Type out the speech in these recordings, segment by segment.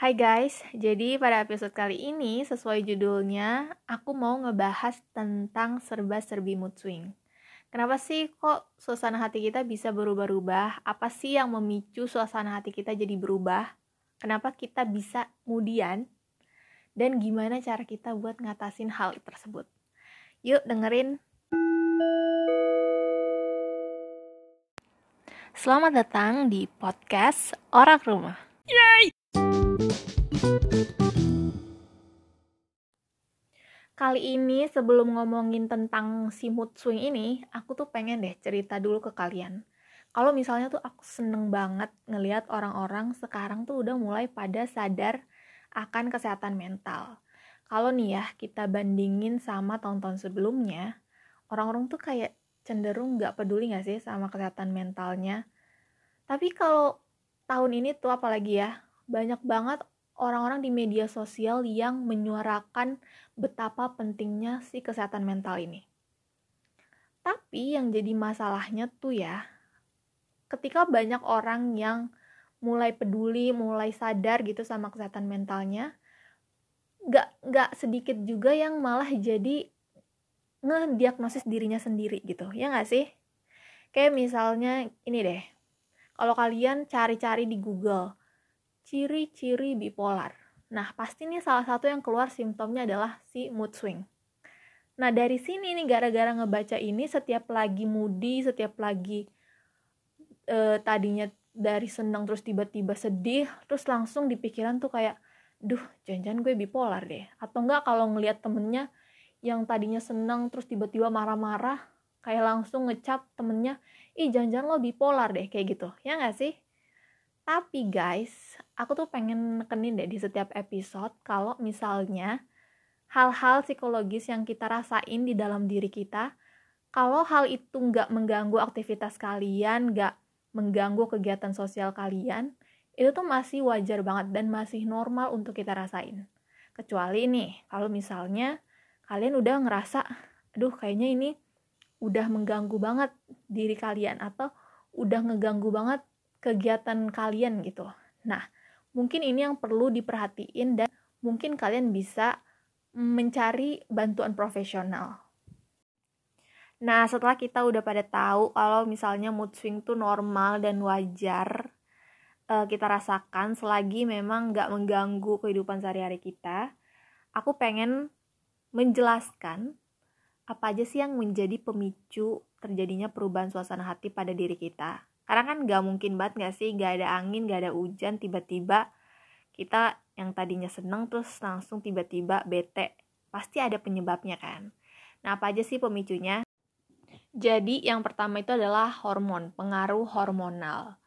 Hai guys, jadi pada episode kali ini sesuai judulnya, aku mau ngebahas tentang serba-serbi mood swing. Kenapa sih kok suasana hati kita bisa berubah-ubah? Apa sih yang memicu suasana hati kita jadi berubah? Kenapa kita bisa kemudian? Dan gimana cara kita buat ngatasin hal tersebut? Yuk dengerin. Selamat datang di podcast Orang Rumah. Kali ini sebelum ngomongin tentang si mood swing ini, aku tuh pengen deh cerita dulu ke kalian. Kalau misalnya tuh aku seneng banget ngelihat orang-orang sekarang tuh udah mulai pada sadar akan kesehatan mental. Kalau nih ya, kita bandingin sama tahun-tahun sebelumnya, orang-orang tuh kayak cenderung gak peduli gak sih sama kesehatan mentalnya. Tapi kalau tahun ini tuh apalagi ya, banyak banget orang-orang di media sosial yang menyuarakan betapa pentingnya si kesehatan mental ini. Tapi yang jadi masalahnya tuh ya, ketika banyak orang yang mulai peduli, mulai sadar gitu sama kesehatan mentalnya, gak, gak sedikit juga yang malah jadi ngediagnosis dirinya sendiri gitu, ya gak sih? Kayak misalnya ini deh, kalau kalian cari-cari di Google, ciri-ciri bipolar. Nah, pasti nih salah satu yang keluar simptomnya adalah si mood swing. Nah, dari sini nih gara-gara ngebaca ini setiap lagi moody, setiap lagi e, tadinya dari senang terus tiba-tiba sedih, terus langsung di pikiran tuh kayak, duh, jangan-jangan gue bipolar deh. Atau enggak kalau ngelihat temennya yang tadinya senang terus tiba-tiba marah-marah, kayak langsung ngecap temennya, ih jangan-jangan lo bipolar deh, kayak gitu. Ya nggak sih? Tapi guys, aku tuh pengen nekenin deh di setiap episode kalau misalnya hal-hal psikologis yang kita rasain di dalam diri kita, kalau hal itu nggak mengganggu aktivitas kalian, nggak mengganggu kegiatan sosial kalian, itu tuh masih wajar banget dan masih normal untuk kita rasain. Kecuali nih, kalau misalnya kalian udah ngerasa, aduh kayaknya ini udah mengganggu banget diri kalian atau udah ngeganggu banget kegiatan kalian gitu. Nah, mungkin ini yang perlu diperhatiin dan mungkin kalian bisa mencari bantuan profesional. Nah, setelah kita udah pada tahu kalau misalnya mood swing tuh normal dan wajar uh, kita rasakan selagi memang nggak mengganggu kehidupan sehari-hari kita, aku pengen menjelaskan apa aja sih yang menjadi pemicu terjadinya perubahan suasana hati pada diri kita karena kan gak mungkin banget gak sih? Gak ada angin gak ada hujan tiba-tiba kita yang tadinya seneng terus langsung tiba-tiba bete. Pasti ada penyebabnya kan? Nah apa aja sih pemicunya? Jadi yang pertama itu adalah hormon pengaruh hormonal.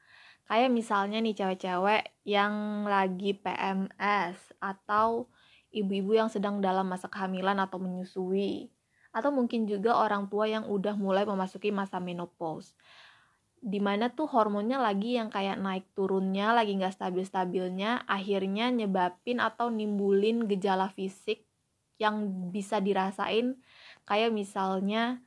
Kayak misalnya nih cewek-cewek yang lagi PMS atau ibu-ibu yang sedang dalam masa kehamilan atau menyusui. Atau mungkin juga orang tua yang udah mulai memasuki masa menopause di mana tuh hormonnya lagi yang kayak naik turunnya lagi nggak stabil stabilnya akhirnya nyebabin atau nimbulin gejala fisik yang bisa dirasain. Kayak misalnya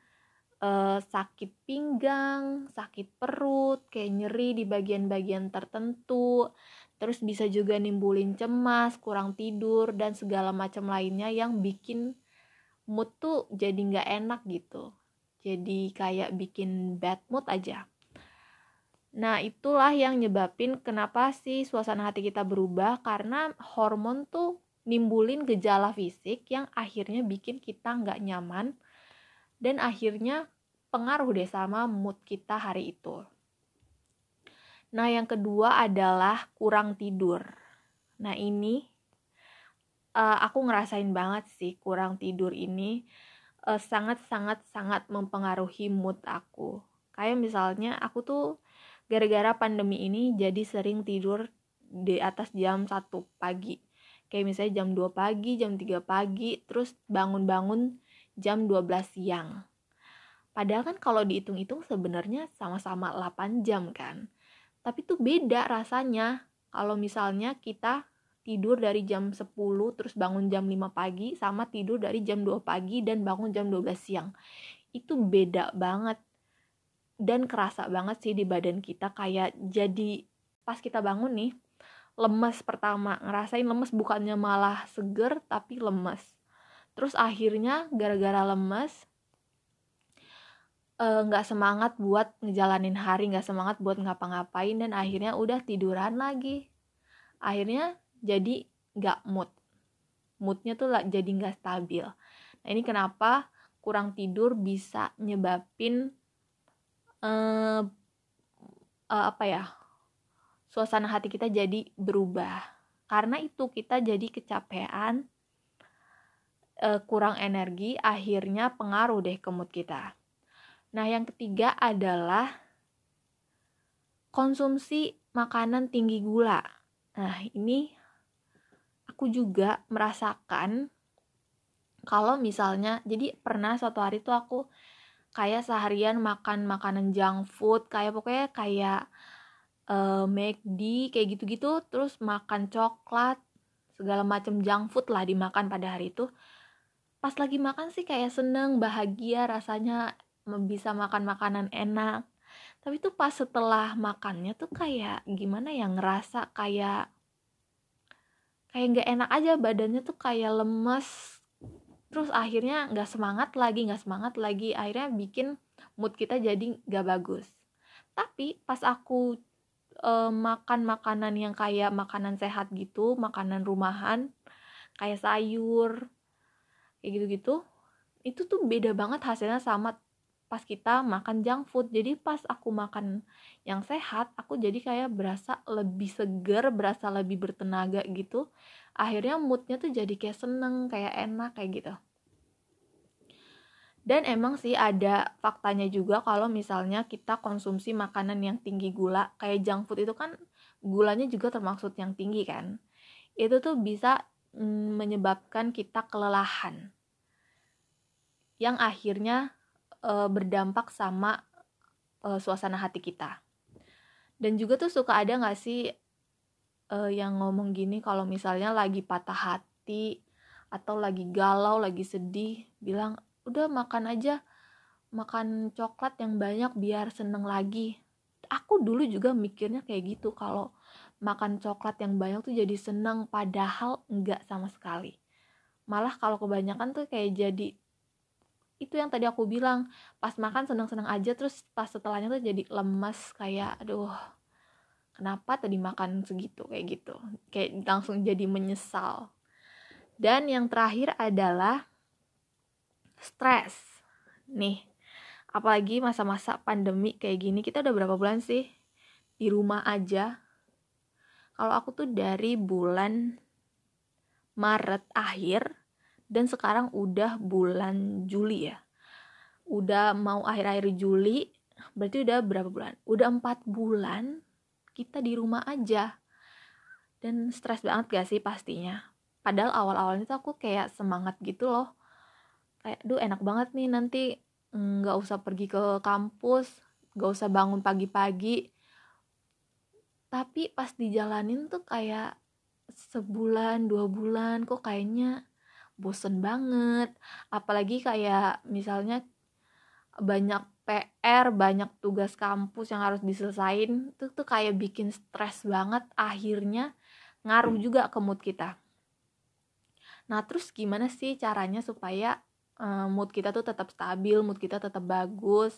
eh, sakit pinggang sakit perut kayak nyeri di bagian-bagian tertentu. Terus bisa juga nimbulin cemas kurang tidur dan segala macam lainnya yang bikin mood tuh jadi nggak enak gitu. Jadi kayak bikin bad mood aja Nah, itulah yang nyebabin kenapa sih suasana hati kita berubah karena hormon tuh nimbulin gejala fisik yang akhirnya bikin kita nggak nyaman dan akhirnya pengaruh deh sama mood kita hari itu. Nah, yang kedua adalah kurang tidur. Nah, ini uh, aku ngerasain banget sih kurang tidur ini uh, sangat sangat sangat mempengaruhi mood aku. Kayak misalnya aku tuh gara-gara pandemi ini jadi sering tidur di atas jam 1 pagi kayak misalnya jam 2 pagi, jam 3 pagi, terus bangun-bangun jam 12 siang. Padahal kan kalau dihitung-hitung sebenarnya sama-sama 8 jam kan. Tapi tuh beda rasanya kalau misalnya kita tidur dari jam 10 terus bangun jam 5 pagi sama tidur dari jam 2 pagi dan bangun jam 12 siang. Itu beda banget dan kerasa banget sih di badan kita kayak jadi pas kita bangun nih lemes pertama. Ngerasain lemes bukannya malah seger tapi lemes. Terus akhirnya gara-gara lemes eh, nggak uh, semangat buat ngejalanin hari nggak semangat buat ngapa-ngapain dan akhirnya udah tiduran lagi. Akhirnya jadi nggak mood. Moodnya tuh jadi nggak stabil. Nah ini kenapa kurang tidur bisa nyebabin uh, uh, apa ya suasana hati kita jadi berubah. Karena itu kita jadi kecapean uh, kurang energi akhirnya pengaruh deh ke mood kita. Nah yang ketiga adalah konsumsi makanan tinggi gula. Nah ini aku juga merasakan kalau misalnya jadi pernah suatu hari tuh aku kayak seharian makan makanan junk food kayak pokoknya kayak uh, McD kayak gitu-gitu terus makan coklat segala macam junk food lah dimakan pada hari itu. Pas lagi makan sih kayak seneng bahagia rasanya bisa makan makanan enak. Tapi tuh pas setelah makannya tuh kayak gimana ya ngerasa kayak kayak nggak enak aja badannya tuh kayak lemes terus akhirnya nggak semangat lagi nggak semangat lagi. Akhirnya bikin mood kita jadi nggak bagus. Tapi pas aku e, makan makanan yang kayak makanan sehat gitu makanan rumahan kayak sayur kayak gitu-gitu itu tuh beda banget hasilnya sama pas kita makan junk food. Jadi pas aku makan yang sehat aku jadi kayak berasa lebih seger berasa lebih bertenaga gitu. Akhirnya moodnya tuh jadi kayak seneng kayak enak kayak gitu dan emang sih ada faktanya juga kalau misalnya kita konsumsi makanan yang tinggi gula kayak junk food itu kan gulanya juga termaksud yang tinggi kan. Itu tuh bisa mm, menyebabkan kita kelelahan. Yang akhirnya e, berdampak sama e, suasana hati kita. Dan juga tuh suka ada nggak sih e, yang ngomong gini kalau misalnya lagi patah hati atau lagi galau lagi sedih bilang udah makan aja. Makan coklat yang banyak biar seneng lagi. Aku dulu juga mikirnya kayak gitu kalau makan coklat yang banyak tuh jadi seneng padahal enggak sama sekali. Malah kalau kebanyakan tuh kayak jadi itu yang tadi aku bilang pas makan seneng-seneng aja terus pas setelahnya tuh jadi lemes kayak aduh kenapa tadi makan segitu? Kayak gitu. Kayak langsung jadi menyesal. Dan yang terakhir adalah stres. Nih apalagi masa-masa pandemi kayak gini kita udah berapa bulan sih di rumah aja? Kalau aku tuh dari bulan Maret akhir dan sekarang udah bulan Juli ya. Udah mau akhir-akhir Juli berarti udah berapa bulan? Udah empat bulan kita di rumah aja. Dan stres banget gak sih pastinya? Padahal awal-awalnya tuh aku kayak semangat gitu loh kayak duh enak banget nih nanti nggak usah pergi ke kampus nggak usah bangun pagi-pagi. Tapi pas dijalanin tuh kayak sebulan dua bulan kok kayaknya bosen banget. Apalagi kayak misalnya banyak PR banyak tugas kampus yang harus diselesain itu tuh kayak bikin stres banget akhirnya ngaruh juga ke mood kita. Nah terus gimana sih caranya supaya uh, mood kita tuh tetap stabil mood kita tetap bagus.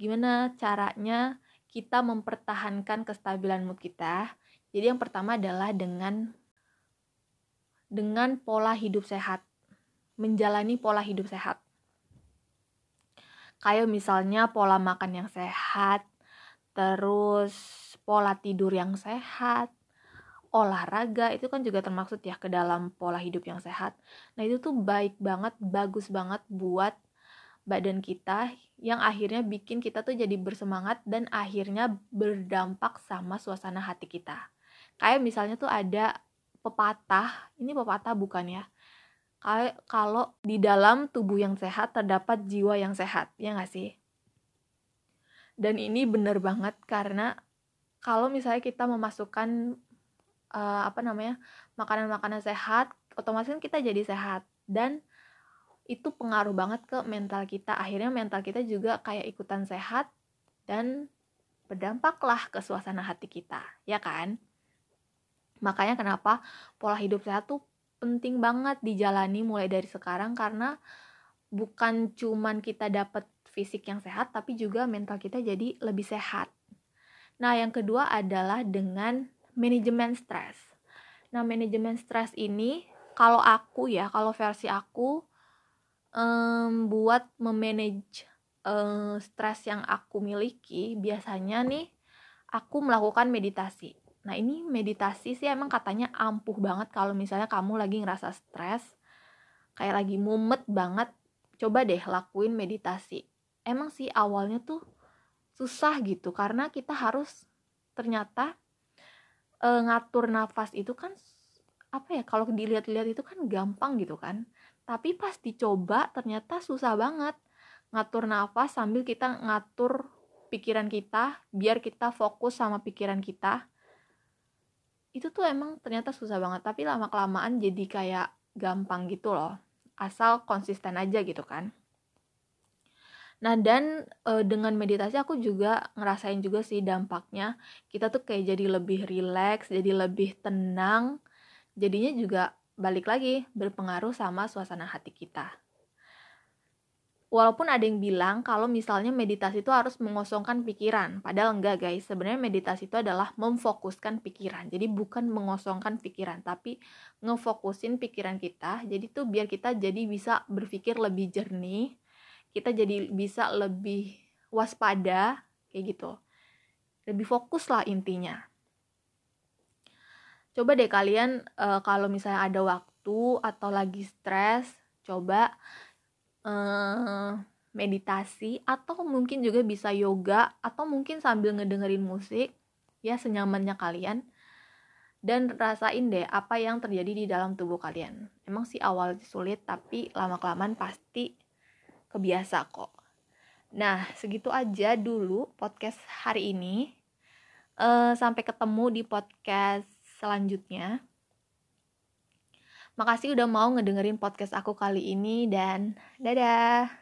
Gimana caranya kita mempertahankan kestabilan mood kita? Jadi yang pertama adalah dengan dengan pola hidup sehat, menjalani pola hidup sehat. Kayak misalnya pola makan yang sehat, terus pola tidur yang sehat, olahraga itu kan juga termaksud ya ke dalam pola hidup yang sehat. Nah, itu tuh baik banget, bagus banget buat badan kita yang akhirnya bikin kita tuh jadi bersemangat dan akhirnya berdampak sama suasana hati kita. Kayak misalnya tuh ada pepatah, ini pepatah bukan ya? Kalau di dalam tubuh yang sehat terdapat jiwa yang sehat, ya nggak sih? Dan ini bener banget karena kalau misalnya kita memasukkan uh, apa namanya makanan-makanan sehat, otomatis kan kita jadi sehat dan itu pengaruh banget ke mental kita. Akhirnya mental kita juga kayak ikutan sehat dan berdampaklah ke suasana hati kita, ya kan? makanya kenapa pola hidup sehat tuh penting banget dijalani mulai dari sekarang karena bukan cuman kita dapat fisik yang sehat tapi juga mental kita jadi lebih sehat. Nah, yang kedua adalah dengan manajemen stres. Nah, manajemen stres ini kalau aku ya, kalau versi aku um, buat memanage um, stres yang aku miliki, biasanya nih aku melakukan meditasi. Nah, ini meditasi sih emang katanya ampuh banget kalau misalnya kamu lagi ngerasa stres, kayak lagi mumet banget, coba deh lakuin meditasi. Emang sih awalnya tuh susah gitu karena kita harus ternyata e, ngatur nafas itu kan apa ya kalau dilihat-lihat itu kan gampang gitu kan. Tapi pas dicoba ternyata susah banget ngatur nafas sambil kita ngatur pikiran kita biar kita fokus sama pikiran kita. Itu tuh emang ternyata susah banget tapi lama kelamaan jadi kayak gampang gitu loh. Asal konsisten aja gitu kan nah dan e, dengan meditasi aku juga ngerasain juga sih dampaknya. Kita tuh kayak jadi lebih rileks jadi lebih tenang jadinya juga balik lagi berpengaruh sama suasana hati kita. Walaupun ada yang bilang kalau misalnya meditasi itu harus mengosongkan pikiran padahal enggak guys. Sebenarnya meditasi itu adalah memfokuskan pikiran jadi bukan mengosongkan pikiran tapi ngefokusin pikiran kita. Jadi tuh biar kita jadi bisa berpikir lebih jernih kita jadi bisa lebih waspada kayak gitu. Lebih fokus lah intinya. Coba deh kalian uh, kalau misalnya ada waktu atau lagi stres coba uh, meditasi atau mungkin juga bisa yoga atau mungkin sambil ngedengerin musik ya senyamannya kalian. Dan rasain deh apa yang terjadi di dalam tubuh kalian. Emang sih awal sulit tapi lama kelamaan pasti kebiasa kok. Nah segitu aja dulu podcast hari ini. Uh, sampai ketemu di podcast selanjutnya. Makasih udah mau ngedengerin podcast aku kali ini dan dadah.